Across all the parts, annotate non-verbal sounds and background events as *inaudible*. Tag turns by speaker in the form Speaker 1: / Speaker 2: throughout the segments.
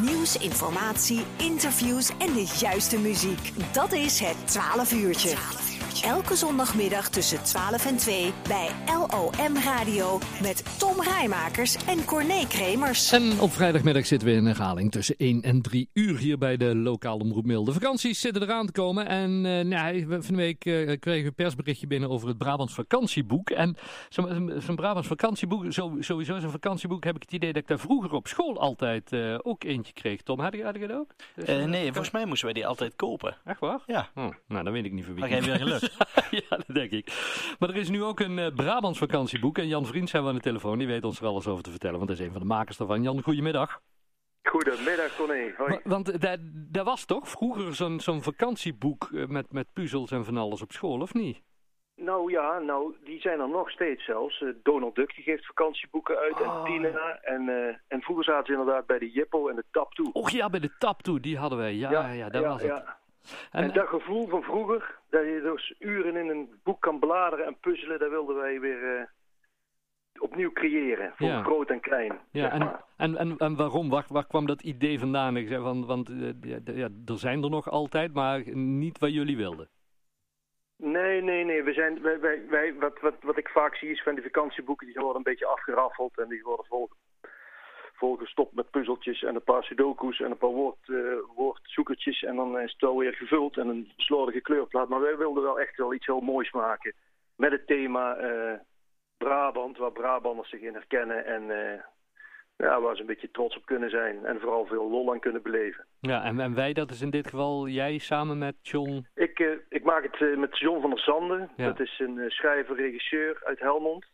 Speaker 1: Nieuws, informatie, interviews en de juiste muziek. Dat is het 12 uurtje. Elke zondagmiddag tussen 12 en 2 bij LOM Radio met Tom Rijmakers en Corné Kremers.
Speaker 2: En op vrijdagmiddag zitten we in herhaling tussen 1 en 3 uur hier bij de lokale omroep Mail. De vakanties zitten eraan te komen en uh, nou, van de week uh, kregen we een persberichtje binnen over het Brabants vakantieboek. En zo'n zo Brabants vakantieboek, zo, sowieso zo'n vakantieboek, heb ik het idee dat ik daar vroeger op school altijd uh, ook eentje kreeg. Tom, had je, had je dat ook?
Speaker 3: Dus, nee, volgens mij moesten wij die altijd kopen.
Speaker 2: Echt waar?
Speaker 3: Ja.
Speaker 2: Oh, nou, dan weet ik niet voor wie.
Speaker 3: Maar jij weer geluk. *laughs*
Speaker 2: ja, dat denk ik. Maar er is nu ook een uh, Brabants vakantieboek. En Jan Vriend zijn we aan de telefoon. Die weet ons er alles over te vertellen. Want hij is een van de makers daarvan. Jan, goedemiddag.
Speaker 4: Goedemiddag, Conné. Hoi.
Speaker 2: Want daar, daar was toch vroeger zo'n zo'n vakantieboek met, met puzzels en van alles op school, of niet?
Speaker 4: Nou ja, nou, die zijn er nog steeds zelfs. Uh, Donald Duck die geeft vakantieboeken uit
Speaker 2: Oh.
Speaker 4: en Tina. En, uh, en vroeger zaten ze inderdaad bij de Jippo en de Tap toe.
Speaker 2: Och ja, bij de Tap toe, die hadden wij. Ja, ja, ja daar was het.
Speaker 4: En, en, dat gevoel van vroeger, dat je dus uren in een boek kan bladeren en puzzelen, dat wilden wij weer uh, opnieuw creëren. Voor
Speaker 2: ja.
Speaker 4: groot en klein.
Speaker 2: Ja, en, en, en, en, waarom? Waar, waar, kwam dat idee vandaan? Ik zei van, want uh, ja, er zijn er nog altijd, maar niet wat jullie wilden.
Speaker 4: Nee, nee, nee. We zijn, wij, wij, wij, wat, wat, wat ik vaak zie is van die vakantieboeken, die worden een beetje afgeraffeld en die worden vol, volgestopt met puzzeltjes en een paar sudoku's en een paar woord, uh, woordzoekertjes. En dan is het wel weer gevuld en een slordige kleurplaat. Maar wij wilden wel echt wel iets heel moois maken. Met het thema uh, Brabant, waar Brabanders zich in herkennen en uh, ja, waar ze een beetje trots op kunnen zijn. En vooral veel lol aan kunnen beleven.
Speaker 2: Ja, en, en wij, dat is in dit geval jij samen met John?
Speaker 4: Ik, ik maak het met John van der Sanden. Ja. Dat is een schrijver, regisseur uit Helmond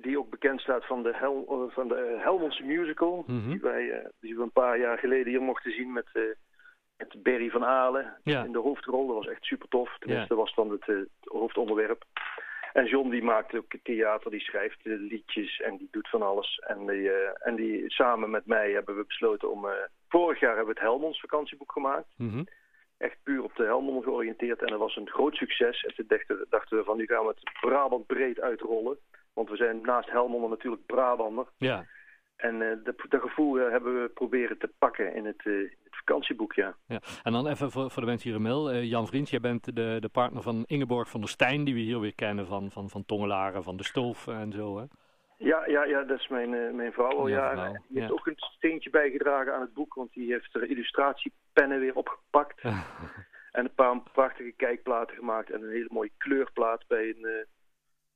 Speaker 4: die ook bekend staat van de, Hel van de Helmondse musical.
Speaker 2: Mm -hmm.
Speaker 4: die, wij, uh, die we een paar jaar geleden hier mochten zien met, uh, met Berry van Aalen
Speaker 2: ja.
Speaker 4: in de hoofdrol. Dat was echt super tof. Tenminste, ja. was dan het, uh, hoofdonderwerp. En John die maakt ook theater, die schrijft liedjes en die doet van alles. En die, en die samen met mij hebben we besloten om... vorig jaar hebben we het Helmonds vakantieboek gemaakt.
Speaker 2: Mm -hmm.
Speaker 4: Echt puur op de Helmond georiënteerd. En dat was een groot succes. En toen dachten, dachten we van nu gaan we het Brabant breed uitrollen. Want we zijn naast Helmond natuurlijk Brabander.
Speaker 2: Ja.
Speaker 4: En uh, dat, dat gevoel uh, hebben we proberen te pakken in het, uh, het vakantieboek, ja.
Speaker 2: ja. En dan even voor, voor de mensen hier in mail. Jan Vriends, jij bent de, de partner van Ingeborg van der Stijn, die we hier weer kennen van, van, van Tongelaren, van de Stoof en zo, hè?
Speaker 4: Ja, ja, ja, dat is mijn, mijn vrouw al
Speaker 2: ja,
Speaker 4: jaren. Die ja. heeft ook een steentje bijgedragen aan het boek, want die heeft er illustratiepennen weer opgepakt. *laughs* en een paar prachtige kijkplaten gemaakt en een hele mooie kleurplaat bij een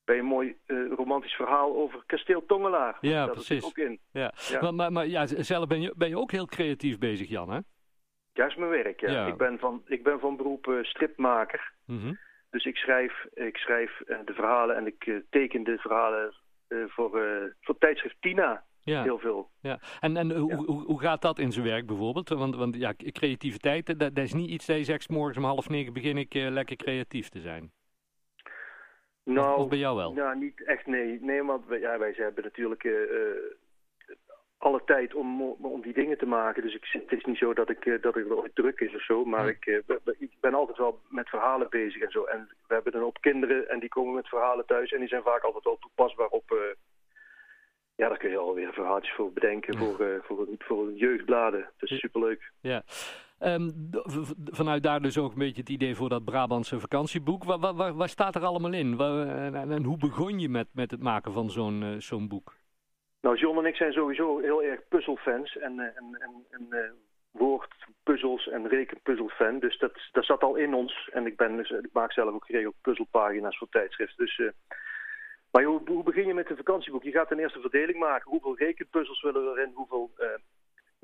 Speaker 4: bij een mooi uh, romantisch verhaal over kasteel Tongelaar.
Speaker 2: Ja,
Speaker 4: dat
Speaker 2: precies.
Speaker 4: ook in.
Speaker 2: Ja. ja. Maar, maar, maar, ja, zelf ben je, ben je ook heel creatief bezig, Jan, hè?
Speaker 4: Ja, is mijn werk, ja.
Speaker 2: ja.
Speaker 4: Ik, ben van, ik ben van beroep uh, stripmaker.
Speaker 2: Mm -hmm.
Speaker 4: Dus ik schrijf, ik schrijf uh, de verhalen en ik teken de verhalen voor, voor tijdschrift Tina.
Speaker 2: Ja.
Speaker 4: Heel veel.
Speaker 2: Ja. En, en hoe, hoe, hoe gaat dat in zijn werk bijvoorbeeld? Want, want ja, creativiteit, dat, dat is niet iets dat je zegt, morgens om half negen begin ik lekker creatief te zijn.
Speaker 4: Nou,
Speaker 2: of bij jou wel?
Speaker 4: Nou, niet echt, nee. Nee, want wij, ja, wij hebben natuurlijk uh, uh, alle tijd om, om die dingen te maken. Dus ik, het is niet zo dat ik, uh, dat ik ooit druk is of zo. Maar ik, ik ben altijd wel met verhalen bezig en zo. En we hebben een hoop kinderen en die komen met verhalen thuis. En die zijn vaak altijd wel toepasbaar op... ja, daar kun je alweer verhaaltjes voor bedenken voor, voor, een, voor een jeugdbladen. Dat is superleuk.
Speaker 2: Ja. Um, vanuit daar dus ook een beetje het idee voor dat Brabantse vakantieboek. Waar, waar, waar staat er allemaal in? En, en, hoe begon je met, met het maken van zo'n uh, zo'n boek?
Speaker 4: Nou, John en ik zijn sowieso heel erg puzzelfans en, en, en, en uh, woordpuzzels en rekenpuzzelfan. Dus dat, dat zat al in ons. En ik, ben, dus, ik maak zelf ook geregeld puzzelpagina's voor tijdschriften. Dus, maar hoe, hoe begin je met een vakantieboek? Je gaat een eerste verdeling maken. Hoeveel rekenpuzzels willen we erin? Hoeveel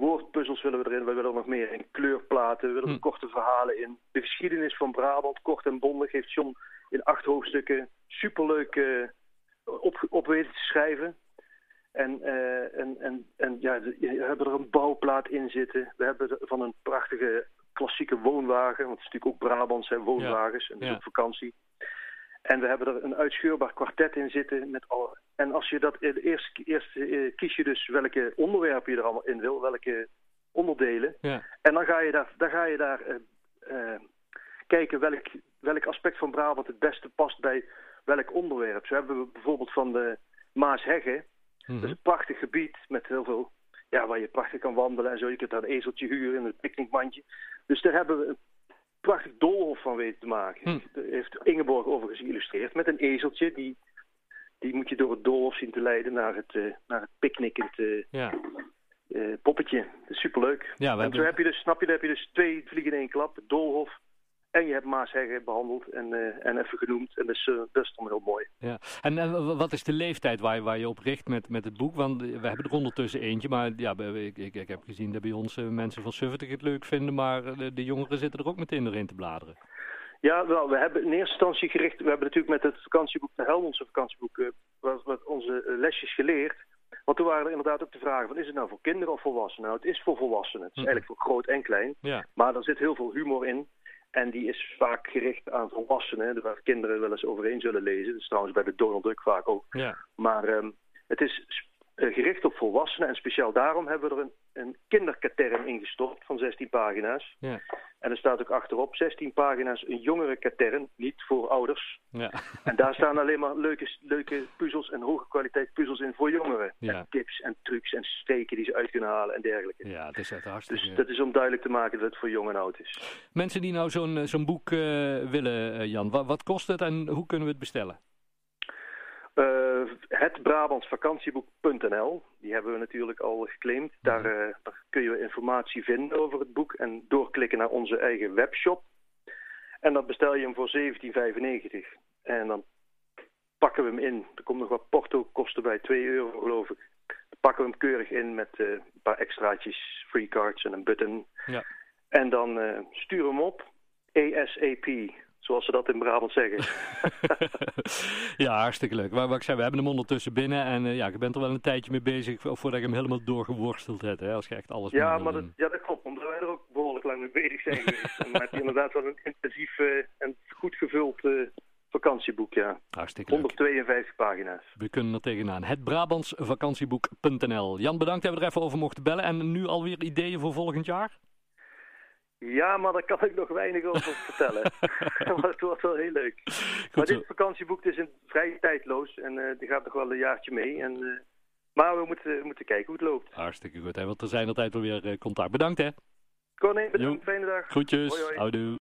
Speaker 4: woordpuzzels willen we erin, we willen nog meer in kleurplaten, we willen
Speaker 2: Hm.
Speaker 4: er korte verhalen in. De geschiedenis van Brabant, kort en bondig, heeft John in acht hoofdstukken superleuk uh, op, op weten te schrijven. En, uh, en, en, en ja, we hebben er een bouwplaat in zitten. We hebben er van een prachtige klassieke woonwagen, want het is natuurlijk ook Brabant zijn woonwagens
Speaker 2: Ja.
Speaker 4: en dus
Speaker 2: Ja.
Speaker 4: op vakantie. En we hebben er een uitscheurbaar kwartet in zitten. Met al, en als je dat eerst, eerst uh, kies je dus welke onderwerpen je er allemaal in wil, welke onderdelen.
Speaker 2: Ja.
Speaker 4: En dan ga je daar, dan ga je daar uh, uh, kijken welk, welk aspect van Brabant het beste past bij welk onderwerp. Zo hebben we bijvoorbeeld van de Maasheggen.
Speaker 2: Mhm.
Speaker 4: Dat is een prachtig gebied met heel veel ja, waar je prachtig kan wandelen en zo. Je kunt daar een ezeltje huren in een picknickmandje. Dus daar hebben we een prachtig doolhof van weten te maken.
Speaker 2: Hm.
Speaker 4: Daar heeft Ingeborg overigens geïllustreerd met een ezeltje. Die, die moet je door het doolhof zien te leiden naar het, uh, naar het picknickend uh,
Speaker 2: Ja,
Speaker 4: uh, poppetje. Dat is superleuk.
Speaker 2: ja
Speaker 4: en zo heb je dus, snap je, dan heb je dus twee vliegen in één klap. Het doolhof en je hebt Maasheggen behandeld en, uh, en even genoemd. En dat is, uh, dat is dan heel mooi.
Speaker 2: Ja. En uh, wat is de leeftijd waar je, waar je op richt met, met het boek? Want we hebben er ondertussen eentje, maar ja, ik, ik, ik heb gezien dat bij ons mensen van 70 het leuk vinden, maar de, de, jongeren zitten er ook meteen erin te bladeren.
Speaker 4: Ja, wel, we hebben in eerste instantie gericht, we hebben natuurlijk met het vakantieboek, de Helmondse vakantieboek, wat, wat onze lesjes geleerd. Want toen waren er inderdaad ook de vragen van, is het nou voor kinderen of volwassenen? Nou, het is voor volwassenen. Het is eigenlijk voor groot en klein.
Speaker 2: Ja.
Speaker 4: Maar er zit heel veel humor in. En die is vaak gericht aan volwassenen, waar kinderen wel eens overheen zullen lezen. Dat is trouwens bij de Donald Duck vaak ook.
Speaker 2: Ja.
Speaker 4: Maar um, het is uh, gericht op volwassenen en speciaal daarom hebben we er een, een kinderkatern ingestopt van 16 pagina's.
Speaker 2: Ja.
Speaker 4: En er staat ook achterop 16 pagina's een jongere katern, niet voor ouders.
Speaker 2: Ja.
Speaker 4: En daar staan alleen maar leuke, leuke puzzels en hoge kwaliteit puzzels in voor jongeren.
Speaker 2: Ja.
Speaker 4: En tips en trucs en steken die ze uit kunnen halen en dergelijke.
Speaker 2: Ja, het is echt hartstikke...
Speaker 4: Dus dat is om duidelijk te maken dat het voor jong en oud is.
Speaker 2: Mensen die nou zo'n zo'n boek uh, willen, uh, Jan, wat, wat kost het en hoe kunnen we het bestellen?
Speaker 4: Uh, het Brabantsvakantieboek.nl, die hebben we natuurlijk al geclaimd. Daar, uh, daar, kun je informatie vinden over het boek en doorklikken naar onze eigen webshop. En dan bestel je hem voor 17,95. En dan pakken we hem in. Er komt nog wat porto kosten bij, 2 euro geloof ik. Dan pakken we hem keurig in met uh, een paar extraatjes, free cards en een button.
Speaker 2: Ja.
Speaker 4: En dan stuur hem op, ASAP. Zoals ze dat in Brabant zeggen. *laughs*
Speaker 2: ja, hartstikke leuk. Maar wat ik zei, we hebben hem ondertussen binnen. En uh, ja, je bent er wel een tijdje mee bezig voordat je hem helemaal doorgeworsteld hebt. Hè, als je echt alles
Speaker 4: ja, maar dat, ja, dat klopt. Omdat wij er ook behoorlijk lang mee bezig zijn geweest. dan heb je inderdaad wel een intensief uh, en goed gevuld uh, vakantieboek, ja.
Speaker 2: Hartstikke
Speaker 4: 152 pagina's.
Speaker 2: We kunnen er tegenaan. Het Brabantsvakantieboek.nl Jan, bedankt dat we er even over mochten bellen. En nu alweer ideeën voor volgend jaar?
Speaker 4: Ja, maar daar kan ik nog weinig over *laughs* vertellen. *laughs* maar het wordt wel heel leuk.
Speaker 2: Goed
Speaker 4: maar dit vakantieboek is een vrij tijdloos en uh, die gaat nog wel een jaartje mee. En, uh, maar we moeten, we moeten kijken hoe het loopt.
Speaker 2: Hartstikke goed. Hè? Want er zijn altijd wel weer uh, contact. Bedankt hè.
Speaker 4: Corné, bedankt. Fijne dag.
Speaker 2: Groetjes.
Speaker 4: Hoi, hoi.
Speaker 2: Houdoe.